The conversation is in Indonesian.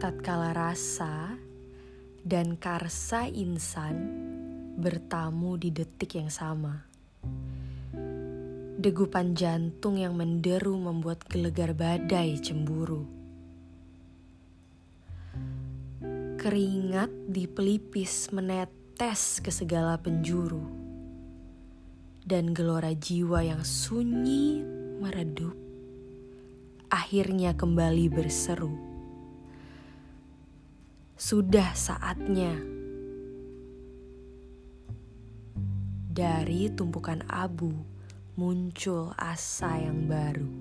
tatkala rasa dan karsa insan bertamu di detik yang sama. Degupan jantung yang menderu membuat gelegar badai cemburu. Keringat di pelipis menetes ke segala penjuru. Dan gelora jiwa yang sunyi meredup akhirnya kembali berseru. Sudah saatnya dari tumpukan abu muncul asa yang baru.